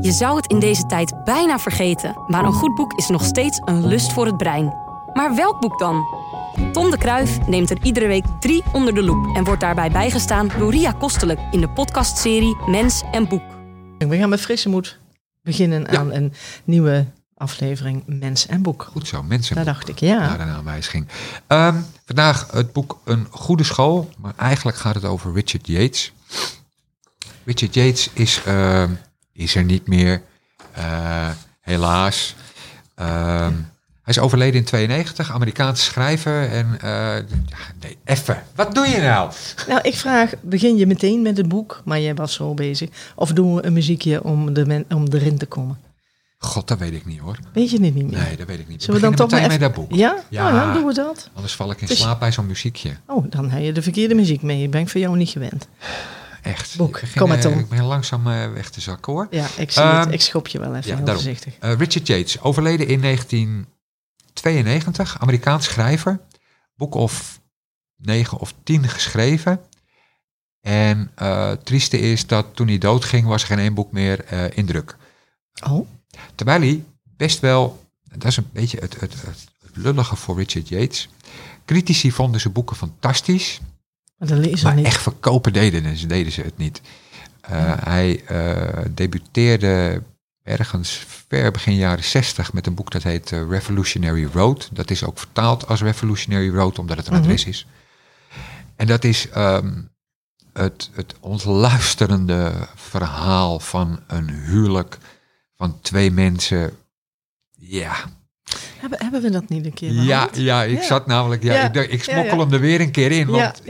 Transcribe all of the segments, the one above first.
Je zou het in deze tijd bijna vergeten, maar een goed boek is nog steeds een lust voor het brein. Maar welk boek dan? Tom de Kruif neemt er iedere week drie onder de loep en wordt daarbij bijgestaan door Ria Kostelijk in de podcastserie Mens en Boek. We gaan met frisse moed beginnen aan een nieuwe aflevering Mens en Boek. Goed zo, mensen. Daar dacht ik, ja. Naar een aanwijzing. Ehm, vandaag het boek Een Goede School, maar eigenlijk gaat het over Richard Yates. Richard Yates is, ehm, is er niet meer, eh, helaas. Ehm, hij is overleden in 92, Amerikaanse schrijver. En uh, ja, nee, even, wat doe je nou? Nou, ik vraag, begin je meteen met het boek, maar jij was zo bezig. Of doen we een muziekje om, de men, om erin te komen? God, dat weet ik niet hoor. Weet je het niet meer? Nee, dat weet ik niet. Zullen we dan toch maar met dat boek? Ja? Ja. Nou, dan doen we dat. Anders val ik in Dus- slaap bij zo'n muziekje. Oh, dan heb je de verkeerde muziek mee. Ik ben voor jou niet gewend. Echt. Boek, Ik begin, kom maar, Tom. Ik ben langzaam eh, weg te zakken hoor. Ja, ik zie Ehm, het. Ik schop je wel even ja, heel daarom. voorzichtig. Eh, Richard Yates, overleden in 1992, Amerikaans schrijver. Boek of 9 of 10 geschreven. En eh, het trieste is dat toen hij doodging, was er geen één boek meer eh, in druk. Oh, Terwijl hij best wel, dat is een beetje het, het, het, het lullige voor Richard Yates. Critici vonden zijn boeken fantastisch. Maar dat lezen Maar niet. echt verkopen deden, ze, deden ze het niet. Uh, hij uh, debuteerde ergens ver begin jaren 60 met een boek dat heet uh, Revolutionary Road. Dat is ook vertaald als Revolutionary Road, omdat het een Mhm. adres is. En dat is um, het, het ontluisterende verhaal van een huwelijk van twee mensen. Ja, Hebben, hebben we dat niet een keer ja, behandeld? ja, ik Ja. zat namelijk, ja, Ja, ik, ik smokkel hem er weer een keer in. Want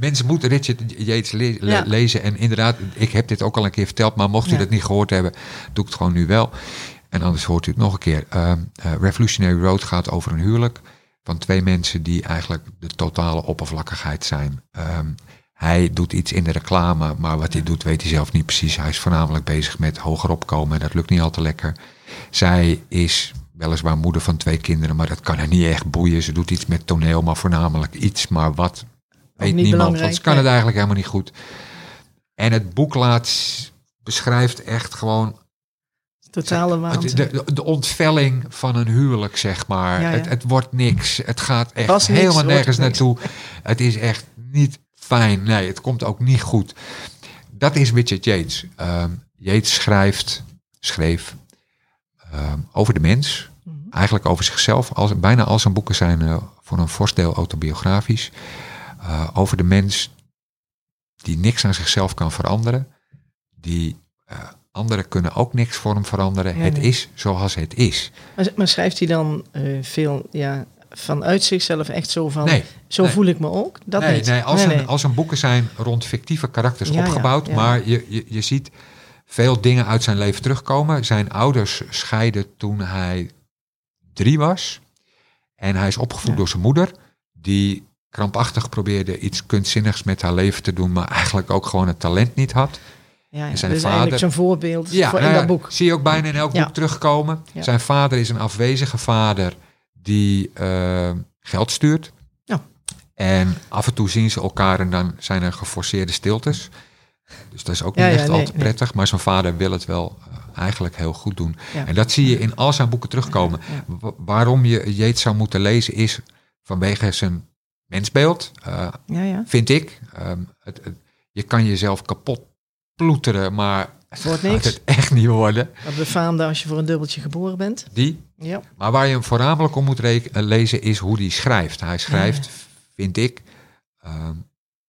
mensen moeten Richard Yates le- le- Ja. lezen. En inderdaad, ik heb dit ook al een keer verteld, maar mocht u dat niet gehoord hebben, doe ik het gewoon nu wel. En anders hoort u het nog een keer. Ehm, eh, Revolutionary Road gaat over een huwelijk van twee mensen die eigenlijk de totale oppervlakkigheid zijn. Ehm, hij doet iets in de reclame, maar wat hij doet weet hij zelf niet precies. Hij is voornamelijk bezig met hoger opkomen en dat lukt niet al te lekker. Zij is weliswaar moeder van twee kinderen, maar dat kan haar niet echt boeien. Ze doet iets met toneel, maar voornamelijk iets, maar wat weet niemand, want ze kan nee. het eigenlijk helemaal niet goed. En het boek laat, beschrijft echt gewoon Totale waanzin. de, de, de ontvelling van een huwelijk, zeg maar. Ja, ja. Het, het wordt niks. Het gaat echt niks, helemaal nergens niks. naartoe. Het is echt niet fijn. Nee, het komt ook niet goed. Dat is Richard Yates. Ehm, Yates schrijft, schreef over de mens. Mhm. Eigenlijk over zichzelf. Als, bijna al zijn boeken zijn eh, voor een fors deel autobiografisch. Eh, over de mens die niks aan zichzelf kan veranderen. Die eh, anderen kunnen ook niks voor hem veranderen. Het nee. is zoals het is. Maar, maar schrijft hij dan eh, veel ja, vanuit zichzelf echt zo van... Nee, zo nee. voel ik me ook? Dat nee, niet. nee, als, nee, een, als een boeken zijn rond fictieve karakters ja, opgebouwd, ja. maar je, je, je ziet veel dingen uit zijn leven terugkomen. Zijn ouders scheiden toen hij drie was. En hij is opgevoed Ja. door zijn moeder, die krampachtig probeerde iets kunstzinnigs met haar leven te doen, maar eigenlijk ook gewoon het talent niet had. ja, ja. en zijn dus vader- zijn voorbeeld voor in nou ja, dat boek. zie je ook bijna in elk Ja. boek terugkomen. Ja. Zijn vader is een afwezige vader die eh, geld stuurt. Ja. En af en toe zien ze elkaar en dan zijn er geforceerde stiltes. Dus dat is ook Ja, niet echt nee, al te nee. prettig. Maar zijn vader wil het wel eh, eigenlijk heel goed doen. En dat zie je in al zijn boeken terugkomen. Waarom je Jeets zou moeten lezen is vanwege zijn mensbeeld. eh, Ja, ja. vind ik. Ehm, het, het- je kan jezelf kapot ploeteren, maar het Wordt niks. het echt niet worden. Dat befaamde als je voor een dubbeltje geboren bent. Die. Ja. Maar waar je hem voornamelijk om moet eh, lezen is hoe hij schrijft. Hij schrijft, vind ik, ehm,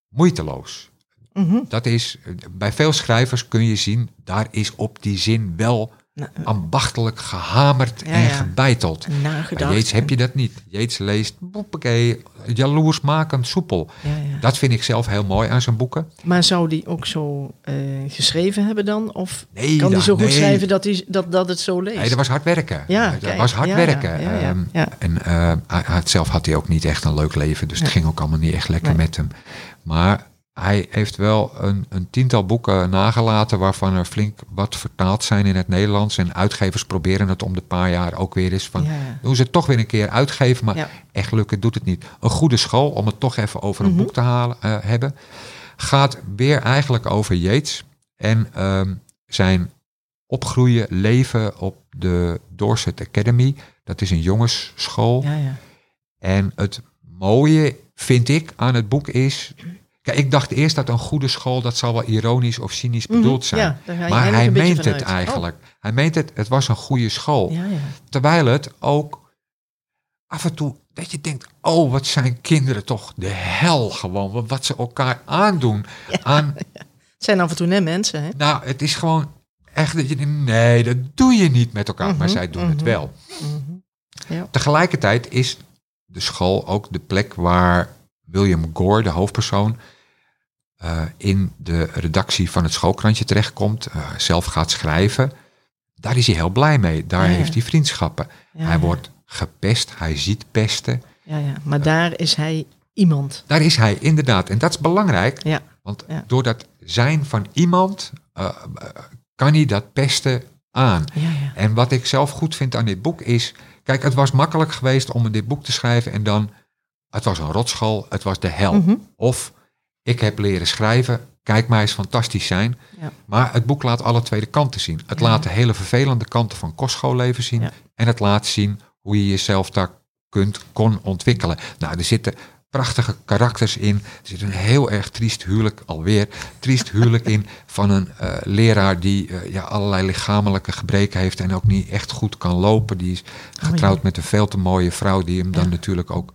moeiteloos. Mhm. Dat is, eh, bij veel schrijvers kun je zien, daar is op die zin wel Nou, ambachtelijk gehamerd Ja, en gebeiteld. Nagedacht. Jeets heb je dat niet. Jeets leest, boepakee, jaloersmakend soepel. Ja, ja. Dat vind ik zelf heel mooi aan zijn boeken. Maar zou die ook zo eh, geschreven hebben dan? Of Nee, kan die dan- zo goed nee. schrijven dat, die, dat, dat het zo leest? Nee, dat was hard werken. Ja, dat kijk, was hard werken. Ehm. En eh, hij zelf had hij ook niet echt een leuk leven, dus het ging ook allemaal niet echt lekker met hem. Maar hij heeft wel een, een tiental boeken nagelaten waarvan er flink wat vertaald zijn in het Nederlands. En uitgevers proberen het om de paar jaar ook weer eens van... Ja. Doen ze het toch weer een keer uitgeven, maar Ja. echt lukken doet het niet. Een goede school, om het toch even over een Mhm. boek te halen, eh, hebben, gaat weer eigenlijk over Yates en ehm, zijn opgroeien, leven op de Dorset Academy. Dat is een jongensschool. Ja, ja. En het mooie, vind ik, aan het boek is... Kijk, ik dacht eerst dat een goede school, dat zal wel ironisch of cynisch Mhm, bedoeld zijn. ja, maar hij meent het. Oh. eigenlijk. Hij meent het, het was een goede school. Ja, ja. Terwijl het ook af en toe, dat je denkt, oh, wat zijn kinderen toch de hel gewoon. Wat- ze elkaar aandoen. Aan, Het zijn af en toe net mensen, hè? nou, het is gewoon echt dat je denkt, nee, dat doe je niet met elkaar. Maar Mhm, zij doen het mhm. wel. Ja. Tegelijkertijd is de school ook de plek waar William Gore, de hoofdpersoon, eh, in de redactie van het schoolkrantje terechtkomt, eh, zelf gaat schrijven. Daar is hij heel blij mee. Daar Ja, ja. heeft hij vriendschappen. Hij wordt gepest, hij ziet pesten. Ja, ja. Maar daar is hij iemand. Daar is hij inderdaad. En dat is belangrijk, Ja. want door dat zijn van iemand eh, kan hij dat pesten aan. Ja, ja. En wat ik zelf goed vind aan dit boek is, kijk, het was makkelijk geweest om dit boek te schrijven en dan, het was een rotschool, het was de hel. Mhm. Of ik heb leren schrijven, kijk mij eens fantastisch zijn. Ja. Maar het boek laat alle twee de kanten zien. Het Ja. laat de hele vervelende kanten van kostschooleven zien. Ja. En het laat zien hoe je jezelf daar kunt, kon ontwikkelen. Nou, er zitten prachtige karakters in. Er zit een heel erg triest huwelijk, alweer triest huwelijk in van een eh, leraar die eh, ja, allerlei lichamelijke gebreken heeft en ook niet echt goed kan lopen. Die is getrouwd jee. met een veel te mooie vrouw die hem dan natuurlijk ook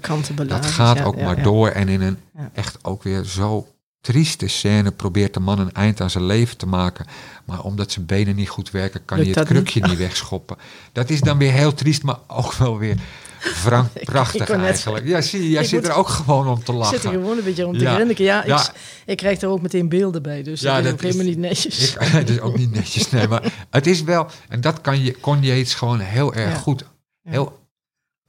kanten Dat belazerd. gaat ja, ook ja, maar door. En in een echt ook weer zo trieste scène probeert de man een eind aan zijn leven te maken. Maar omdat zijn benen niet goed werken, kan Lukt hij het niet? krukje niet wegschoppen. Dat is dan weer heel triest, maar ook wel weer wrang Ik- ik prachtig net eigenlijk. Ja, zie je, jij Ik zit moet- er ook gewoon om te Ik lachen. zit er gewoon een beetje om te Ja. grinniken. Ja, Ja. Ik, ik krijg er ook meteen beelden bij. Dus Ja, dat is ook helemaal niet netjes. Ik, het is ook niet netjes, nee, maar het is wel, en dat kan je, kon Yates gewoon heel erg goed. Heel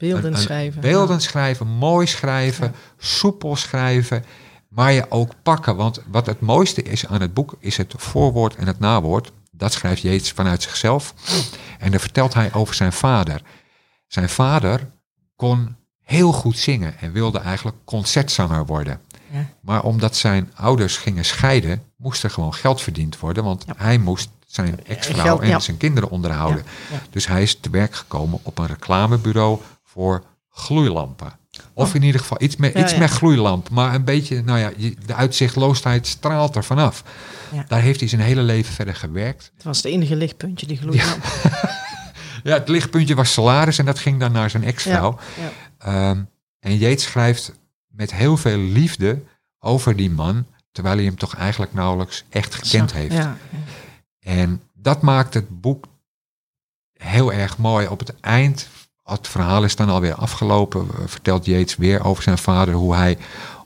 beelden schrijven. Beelden schrijven, mooi schrijven, soepel schrijven, maar je ook pakken. Want wat het mooiste is aan het boek, is het voorwoord en het nawoord. Dat schrijft Jeets vanuit zichzelf. En dan vertelt hij over zijn vader. Zijn vader kon heel goed zingen en wilde eigenlijk concertzanger worden. Ja. Maar omdat zijn ouders gingen scheiden, moest er gewoon geld verdiend worden. Want Ja. hij moest zijn ex-vrouw Geld, en ja. zijn kinderen onderhouden. Dus hij is te werk gekomen op een reclamebureau voor gloeilampen. Of in ieder geval iets met, iets ja. met gloeilamp. Maar een beetje, nou ja, de uitzichtloosheid straalt er vanaf. Ja. Daar heeft hij zijn hele leven verder gewerkt. Het was het enige lichtpuntje, die gloeilamp. Ja, het lichtpuntje was salaris en dat ging dan naar zijn ex-vrouw. Ehm, en Jeets schrijft met heel veel liefde over die man, terwijl hij hem toch eigenlijk nauwelijks echt gekend heeft. Ja, En dat maakt het boek heel erg mooi. Op het eind, het verhaal is dan alweer afgelopen, eh, vertelt Yates weer over zijn vader, hoe hij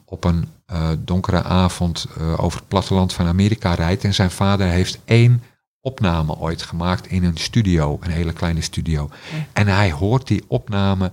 op een eh, donkere avond eh, over het platteland van Amerika rijdt. En zijn vader heeft één opname ooit gemaakt in een studio, een hele kleine studio. Ja. En hij hoort die opname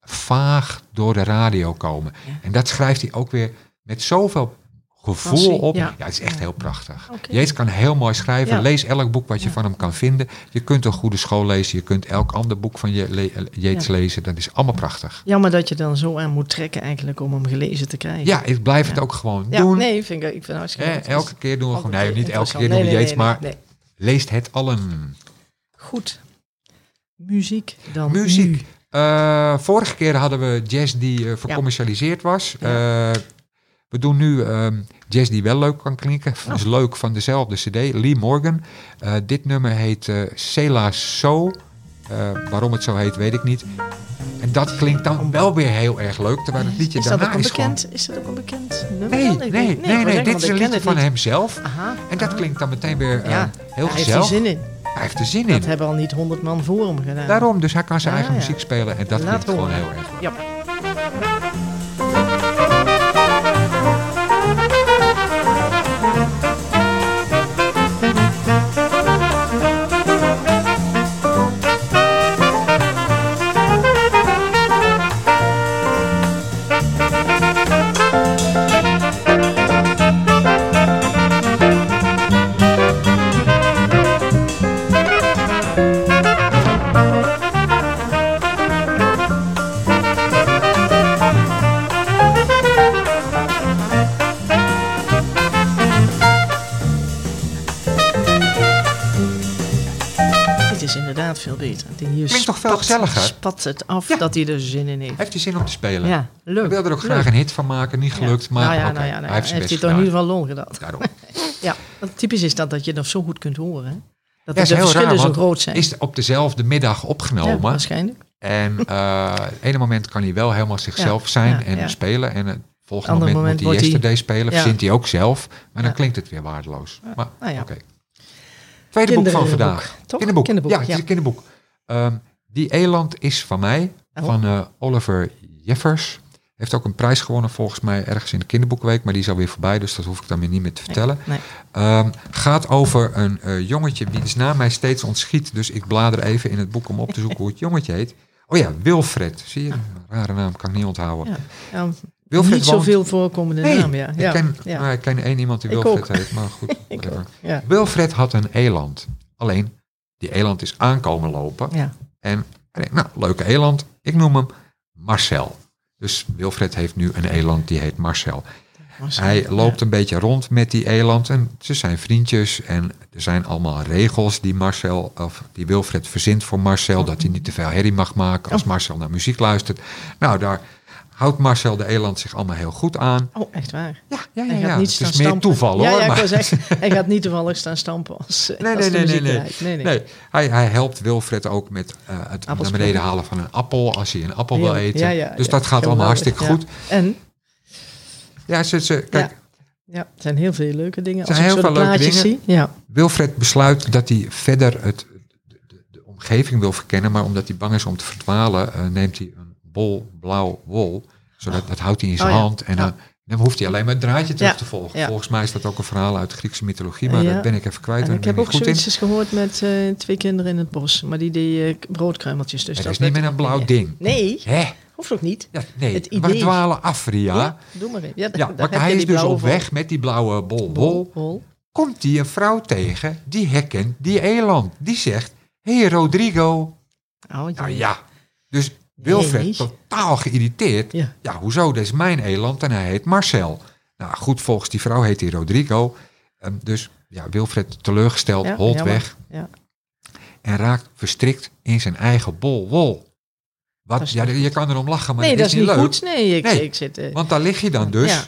vaag door de radio komen. Ja. En dat schrijft hij ook weer met zoveel gevoel op. ja. Ja, het is echt heel prachtig. Oké. Jezus kan heel mooi schrijven. Ja. Lees elk boek wat je Ja. van hem kan vinden. Je kunt een goede school lezen. Je kunt elk ander boek van je le- Jeets lezen. Dat is allemaal prachtig. Jammer dat je dan zo aan moet trekken eigenlijk om hem gelezen te krijgen. Ja, ik blijf het ook gewoon Ja, doen. nee, vind ik, ik vind het hartstikke Eh, elke keer doen we gewoon, nee, niet elke keer doen we Nee, Jeets, nee, maar leest het allen. Goed. Muziek dan Muziek. Eh, vorige keer hadden we jazz die eh, vercommercialiseerd was. Ja. We doen nu ehm, jazz die wel leuk kan klinken. Dat is leuk van dezelfde cd, Lee Morgan. Eh, dit nummer heet eh Cela So. Eh, waarom het zo heet, weet ik niet. En dat klinkt dan wel weer heel erg leuk. Terwijl het liedje Is dat daarna ook een is gewoon... bekend, is dat ook een bekend nummer? Nee, nee, nee, nee, dit is een liedje van hemzelf. Aha. En dat aha. klinkt dan meteen weer Ja, heel Hij heeft er gezellig. zin in. Hij heeft er zin Dat in. hebben al niet honderd man voor hem gedaan. Daarom, dus hij kan zijn eigen ja. muziek spelen. En dat Laat klinkt gewoon heel erg leuk. Ja. Beter. Hier Klinkt toch veel gezelliger? Spat het af Ja. dat hij er zin in heeft. Heeft hij zin om te spelen? Ja, leuk. Hij wilde er ook leuk. graag een hit van maken, niet gelukt, maar nou ja, nou ja, nou hij heeft heeft hij toch in ieder geval lol gedaan. Daarom. Ja, want typisch is dat dat je dat zo goed kunt horen. Hè? Dat de verschillen raar, zo groot zijn. Is het op dezelfde middag ja, opgenomen. waarschijnlijk. En eh het ene moment kan hij wel helemaal zichzelf zijn en spelen. En het volgende moment, moment moet hij Yesterday spelen. Verzint hij ook zelf. Maar dan klinkt het weer waardeloos. Maar oké. Tweede boek van vandaag. toch? Kinderboek. Kinderboek, ja, het is een kinderboek. Ehm, Die Eland is van mij. Oh. Van eh, Oliver Jeffers. Heeft ook een prijs gewonnen volgens mij ergens in de kinderboekweek. Maar die is alweer voorbij. Dus dat hoef ik dan weer niet meer te vertellen. Nee. Ehm, gaat over een eh, jongetje wiens naam mij steeds ontschiet. Dus ik blader even in het boek om op te zoeken hoe het jongetje heet. Oh ja, Wilfred. Zie je? Een rare naam, kan ik niet onthouden. Ja. Wilfred niet woont- zoveel voorkomende Nee, naam, ja. ja. ik, ken, ja. nou, ik ken één iemand die Ik Wilfred ook. heet. Maar goed, Ik ook. Wilfred had een eland. Alleen, die eland is aankomen lopen. Ja. En hij denkt, nou, leuke eland. Ik noem hem Marcel. Dus Wilfred heeft nu een eland die heet Marcel. Hij loopt een beetje rond met die eland en ze zijn vriendjes. En er zijn allemaal regels die Marcel, of die Wilfred verzint voor Marcel. Dat hij niet te veel herrie mag maken als Oh. Marcel naar muziek luistert. Nou, daar houdt Marcel de eland zich allemaal heel goed aan. Oh, echt waar. Ja, ja, ja. Hij ja. niet Het is meer stampen. toeval ja, hoor. Ja, maar- wou zeggen, hij gaat niet toevallig staan stampen als, Nee, als nee, nee, nee, nee. nee, hij, hij helpt Wilfred ook met eh, het naar beneden halen van een appel als hij een appel wil eten. Ja, ja, dus ja. dat gaat allemaal hartstikke ja. goed. En, Ja, ze, ze, kijk, ja, ja, het zijn heel veel leuke dingen. Als zijn heel veel leuke dingen. zie. Ja. Wilfred besluit dat hij verder het, de, de, de omgeving wil verkennen, maar omdat hij bang is om te verdwalen, eh, neemt hij een bol blauw wol. Zodat, dat houdt hij in zijn Oh hand en dan, dan hoeft hij alleen maar het draadje terug te volgen. Volgens mij is dat ook een verhaal uit de Griekse mythologie, maar dat ben ik even kwijt. En ik heb ook goed zoiets eens gehoord met eh, twee kinderen in het bos. Maar die deed eh, broodkruimeltjes. Dus dat dat is niet met een blauw ding. Nee, Hè? hoeft ook niet. Ja, nee, Het we idee. dwalen af, Ria. Ja, doe maar. Ja, maar hij is die dus op weg met die blauwe bol wol. Wol. Komt hij een vrouw tegen die herkent die eland. Die zegt, hé hey Rodrigo. Oh, Nou ja, dus Wilfred totaal geïrriteerd. Ja. Ja, hoezo? Dit is mijn eland en hij heet Marcel. Nou goed, volgens die vrouw heet hij Rodrigo. Ehm, dus ja, Wilfred teleurgesteld, Ja, holt weg Ja. en raakt verstrikt in zijn eigen bol wol. Wat, Dat is ja, je kan erom lachen, maar nee, dat is niet leuk. goed. Nee, ik, Nee, ik zit... eh, Want daar lig je dan dus. Ja,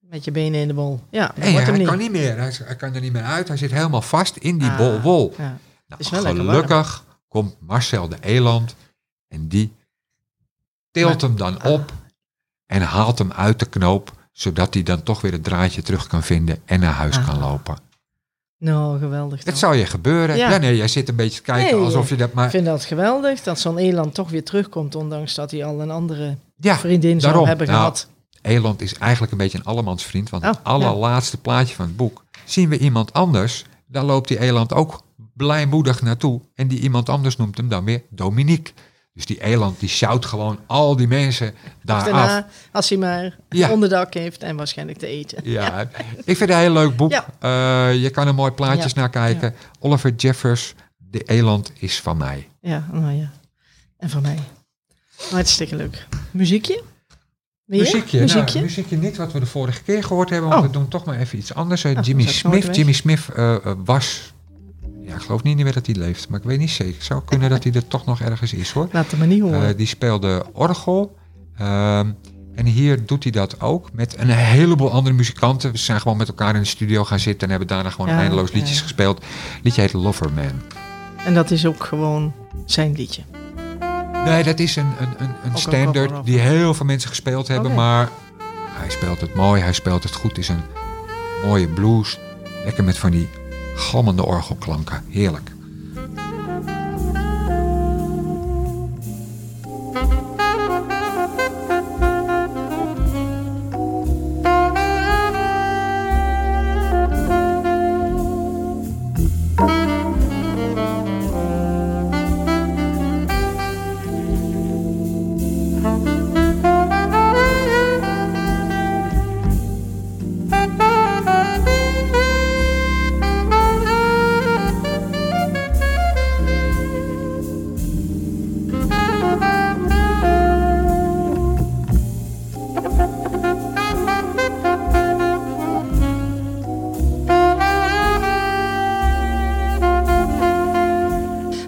met je benen in de bol. Ja, dat Nee, hij niet. kan niet meer. Hij, hij kan er niet meer uit. Hij zit helemaal vast in die Ah, bol wol. Ja. Nou, is gelukkig komt Marcel de eland en die tilt hem dan op en haalt hem uit de knoop, zodat hij dan toch weer het draadje terug kan vinden en naar huis kan Ah. lopen. Nou, geweldig. Het zou je gebeuren. Ja. Ja. nee, jij zit een beetje te kijken Nee, alsof je dat Ik maar... vind dat geweldig dat zo'n eland toch weer terugkomt, ondanks dat hij al een andere Ja, vriendin daarom. zou hebben Nou, gehad. eland is eigenlijk een beetje een allemansvriend, want Oh, het allerlaatste plaatje van het boek zien we iemand anders. Daar loopt die eland ook blijmoedig naartoe. En die iemand anders noemt hem dan weer Dominique. Dus die eland die sjouwt gewoon al die mensen daar af. Daarna, als hij maar Ja. onderdak heeft en waarschijnlijk te eten. Ja, ik vind het een heel leuk boek. Ja. Eh, je kan er mooi plaatjes naar kijken. Oliver Jeffers, De Eland is van mij. Ja, nou ja. En van mij. Hartstikke leuk. Muziekje? Muziekje, Muziekje? Nou, muziekje niet wat we de vorige keer gehoord hebben, want Oh. we doen toch maar even iets anders. Eh, Oh, Jimmy Smith. Jimmy Smith eh, eh, was, ja, ik geloof niet meer dat hij leeft, maar ik weet niet zeker. Het zou kunnen dat hij er toch nog ergens is hoor. Laat het maar niet horen. Eh, die speelde orgel. Ehm, en hier doet hij dat ook met een heleboel andere muzikanten. We zijn gewoon met elkaar in de studio gaan zitten en hebben daarna gewoon Ja, eindeloos liedjes ja. gespeeld. liedje heet Loverman. En dat is ook gewoon zijn liedje. Nee, dat is een, een, een, een standard die heel veel mensen gespeeld hebben. Maar hij speelt het mooi, hij speelt het goed. Het is een mooie blues. Lekker met van die galmende orgelklanken. Heerlijk.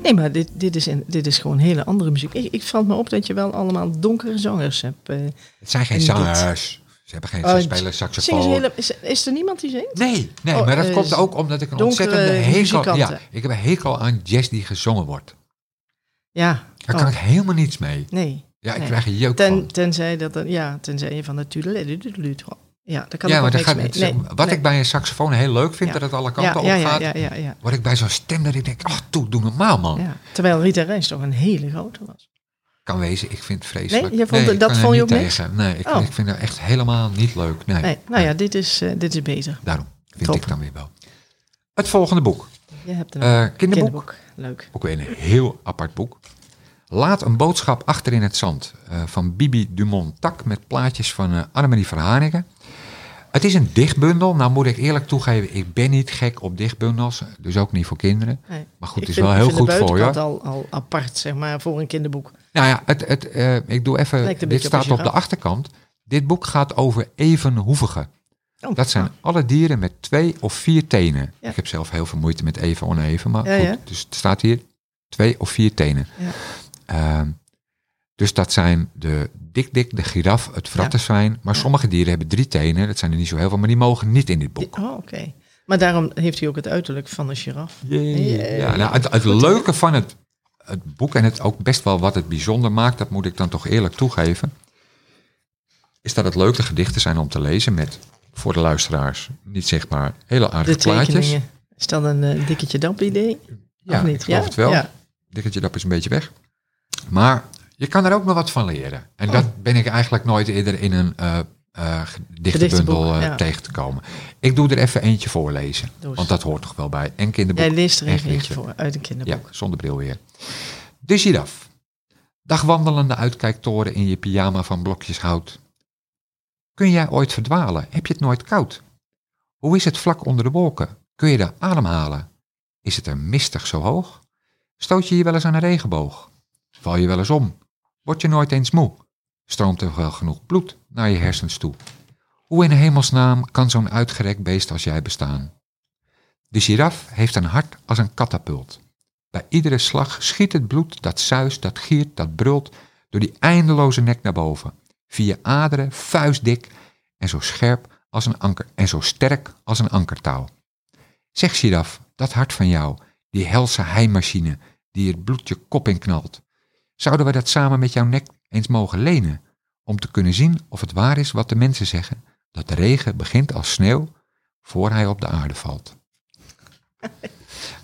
Nee, maar dit, dit, is, een, dit is gewoon hele andere muziek. Ik, ik valt me op dat je wel allemaal donkere zangers hebt. eh. Het zijn geen zangers. Ze hebben geen, Oh, spelen saxofoon. hele, is, is er niemand die zingt? Nee, nee Oh, maar dat eh, komt ook omdat ik een ontzettende hekel... muzikanten. Ja, ik heb een hekel aan jazz die gezongen wordt. Ja. Daar Oh, kan ik helemaal niets mee. Nee. Ja, ik Nee. krijg er jeuk Ten, tenzij, dat, ja, tenzij je van de. Ja, daar kan Ja, maar dat gaat, mee. wat nee. ik bij een saxofoon heel leuk vind, Ja. dat het alle kanten ja, op gaat, ja, ja, ja, word ik bij zo'n stem dat ik denk, ach, toe, doe normaal man. Terwijl Rita Reis toch een hele grote was. Kan wezen, ik vind het vreselijk. Nee, je vond dat vond je ook tegen. Nee, ik, Oh. ik vind het echt helemaal niet leuk. Nee, nou ja, dit is, eh, dit is beter. daarom vind Top. ik dan weer wel. Het volgende boek. Je hebt een Eh, kinderboek. kinderboek. Leuk. Ook weer een heel apart boek. Laat een boodschap achter in het zand. eh, van Bibi Dumont Tak met plaatjes van Annemarie Verhaningen. Het is een dichtbundel. Nou moet ik eerlijk toegeven, ik ben niet gek op dichtbundels. Dus ook niet voor kinderen. Nee. Maar goed, Ik het is wel ik heel goed voor je. buitenkant al, al apart, zeg maar, voor een kinderboek. Nou ja, het, het, eh, ik doe even. Dit op staat op de achterkant. Dit boek gaat over evenhoevigen. Oh, Dat zijn ah, alle dieren met twee of vier tenen. Ja. Ik heb zelf heel veel moeite met even oneven, maar Ja, goed. ja. Dus het staat hier twee of vier tenen. Ja. Dus dat zijn de dik-dik, de giraf, het frattenzwijn. Maar sommige dieren hebben drie tenen. Dat zijn er niet zo heel veel, maar die mogen niet in dit boek. Oh, oké. Maar daarom heeft hij ook het uiterlijk van een giraf. Ja, nou, het, het leuke van het, het boek en het ook best wel wat het bijzonder maakt, dat moet ik dan toch eerlijk toegeven, is dat het leuke gedichten zijn om te lezen met, voor de luisteraars, niet zichtbaar, hele De aardige plaatjes. tekeningen. Is dat een eh, dikketje dap idee? Ja, of niet? ik geloof het wel. Ja. Dikketje dat is een beetje weg. Maar je kan er ook nog wat van leren. En dat ben ik eigenlijk nooit eerder in een eh eh gedichtenbundel Gedichtenboek, eh, ja. tegen te komen. Ik doe er even eentje voorlezen. Want dat hoort toch wel bij. En kinderboek. Jij leest er en even eentje voor uit een Ja, kinderboek. zonder bril weer. De giraf. Dag wandelende uitkijktoren in je pyjama van blokjes hout. Kun jij ooit verdwalen? Heb je het nooit koud? Hoe is het vlak onder de wolken? Kun je daar ademhalen? Is het er mistig zo hoog? Stoot je je wel eens aan een regenboog? Val je wel eens om? Word je nooit eens moe? Stroomt er wel genoeg bloed naar je hersens toe? Hoe in hemelsnaam kan zo'n uitgerekt beest als jij bestaan? De giraf heeft een hart als een katapult. Bij iedere slag schiet het bloed dat zuist, dat giert, dat brult door die eindeloze nek naar boven. Via aderen, vuistdik en zo scherp als een anker en zo sterk als een ankertouw. Zeg giraf, dat hart van jou, die helse heimachine die het bloed je kop in knalt. Zouden we dat samen met jouw nek eens mogen lenen, om te kunnen zien of het waar is wat de mensen zeggen, dat de regen begint als sneeuw voor hij op de aarde valt.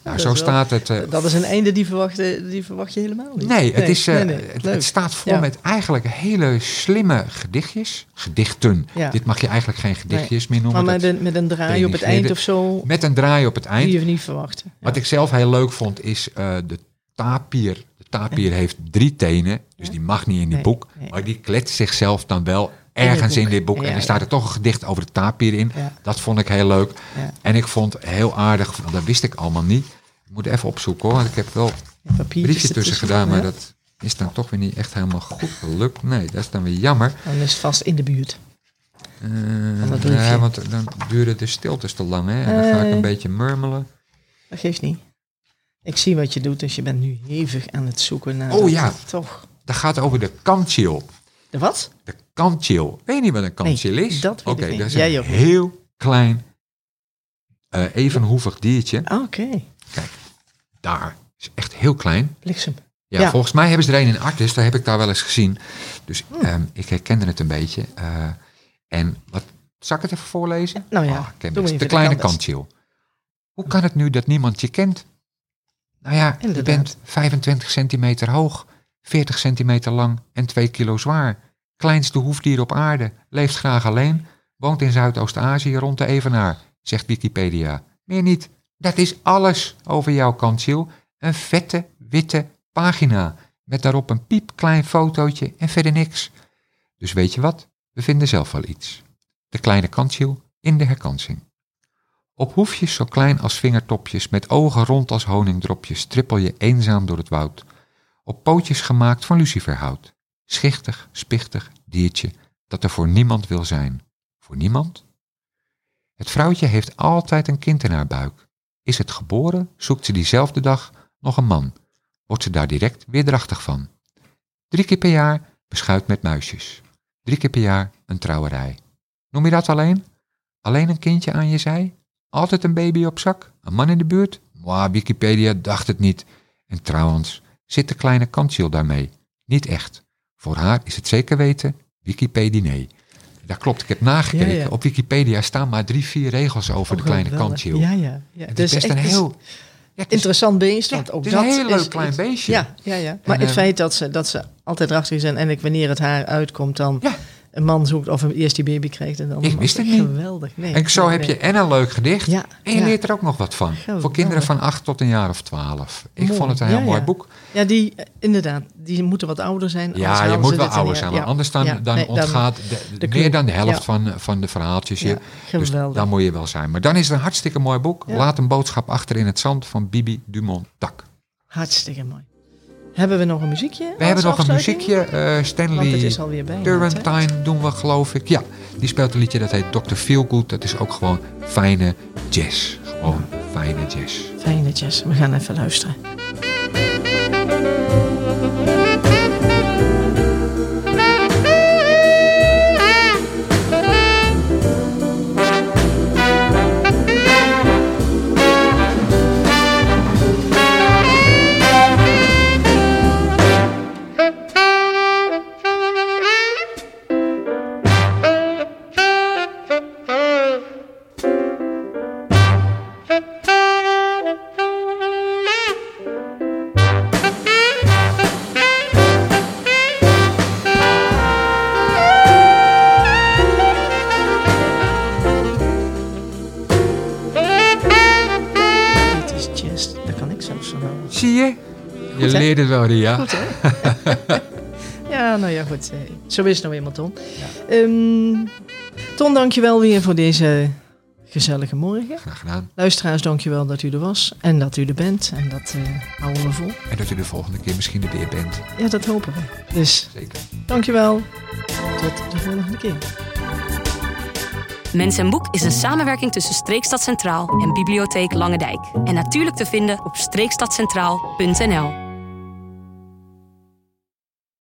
Nou, zo wel- staat het. eh, Dat is een einde die verwacht, eh, die verwacht je helemaal niet. Nee, het, is, eh, nee, nee. Het, staat vol Ja. met eigenlijk hele slimme gedichtjes. Gedichten. Ja. Dit mag je eigenlijk geen gedichtjes meer noemen. Maar met een, met een draai op het eind of zo, met een draai op het eind. die je niet verwachten. Ja. Wat ik zelf heel leuk vond is de tapier. Tapier heeft drie tenen, dus die mag niet in dit Nee, boek. Maar die kletst zichzelf dan wel ergens in dit boek. En er staat er toch een gedicht over de tapier in. Dat vond ik heel leuk. En ik vond heel aardig, want dat wist ik allemaal niet. Ik moet even opzoeken hoor, want ik heb wel een briefje tussen gedaan, maar dat is dan toch weer niet echt helemaal goed gelukt. Nee, dat is dan weer jammer. Dan is het vast in de buurt. Eh, ja, want dan duren de stiltes te lang hè. En dan ga ik een Eh. beetje murmelen. Dat geeft niet. Ik zie wat je doet, dus je bent nu hevig aan het zoeken naar... Oh ja. Toch. Dat gaat over de kantchill. De wat? De kantchill. Weet je niet wat een kantchill Nee, is? dat weet Oké, ik dat is Jij een ook heel klein, eh, evenhoevig diertje. Ah, Oké, Daar. Is echt heel klein. bliksem. Ja, Ja. volgens mij hebben ze er een in Artis, daar heb ik daar wel eens gezien. Dus Hmm. ehm, ik herkende het een beetje. Eh, en wat, zal ik het even voorlezen? Nou ja, Ah, de kleine kant. kantchill. Hoe kan het nu dat niemand je kent? Nou ja, je bent 25 centimeter hoog, 40 centimeter lang en 2 kilo zwaar. Kleinste hoefdier op aarde, leeft graag alleen, woont in Zuidoost-Azië rond de Evenaar, zegt Wikipedia. Meer niet. Dat is alles over jouw kantchill. Een vette, witte pagina. Met daarop een piepklein fotootje en verder niks. Dus weet je wat? We vinden zelf wel iets. De kleine kantchill in de herkansing. Op hoefjes zo klein als vingertopjes, met ogen rond als honingdropjes, trippel je eenzaam door het woud. Op pootjes gemaakt van luciferhout. Schichtig, spichtig diertje dat er voor niemand wil zijn. Voor niemand? Het vrouwtje heeft altijd een kind in haar buik. Is het geboren, zoekt ze diezelfde dag nog een man. wordt ze daar direct weerdrachtig van. Drie keer per jaar beschuit met muisjes. Drie keer per jaar een trouwerij. Noem je dat alleen? Alleen een kindje aan je zij? Altijd een baby op zak? Een man in de buurt? Mwah, Wikipedia dacht het niet. En trouwens, zit de kleine kansje daarmee? Niet echt. Voor haar is het zeker weten Wikipedia nee. Dat klopt, ik heb nagekeken. Ja, ja. Op Wikipedia staan maar drie, vier regels over de Oh, kleine geweldig. kansje. Ja, ja. ja. Het is best een heel... Ja, interessant beest. Ja, Want ook het is een dat heel leuk is klein beestje. Ja, ja, ja. Maar En, het eh, feit dat ze, dat ze altijd erachter zijn en ik wanneer het haar uitkomt dan Ja. Een man zoekt of een eerst die baby krijgt en dan Ik wist het niet. Geweldig. Nee, En zo nee, heb nee. je en een leuk gedicht. Ja, En je ja. leert er ook nog wat van. Geweldig. Voor kinderen van 8 tot een jaar of 12. Ik Mooi. vond het een heel Ja, mooi boek. Ja, die eh, inderdaad, die moeten wat ouder zijn. Ja, je moet wel er ouder zijn. Want anders dan, dan ontgaat de, de meer dan de helft van, van de verhaaltjes je. Dus geweldig. dan moet je wel zijn. Maar dan is het een hartstikke mooi boek. Laat een boodschap achter in het zand van Bibi Dumont Tak. Hartstikke mooi. Hebben we nog een muziekje? We hebben nog een muziekje. eh, het Stanley is alweer bijna. hè? Turrentine doen we geloof ik. Ja, die speelt een liedje dat heet Dr. Feelgood. Dat is ook gewoon fijne jazz. Gewoon fijne jazz. Fijne jazz. We gaan even luisteren. Het wel, Ria. Goed, hè? ja, nou ja, goed. Zo is het nou eenmaal, Ton. Ehm, Ton, dankjewel weer voor deze gezellige morgen. Graag gedaan. Luisteraars, dankjewel dat u er was en dat u er bent. En dat eh, houden we vol. En dat u de volgende keer misschien er weer bent. Ja, dat hopen we. Dus Zeker. dankjewel. Tot de volgende keer. Mens en Boek is een samenwerking tussen Streekstad Centraal en Bibliotheek Langendijk. En natuurlijk te vinden op streekstadcentraal.nl.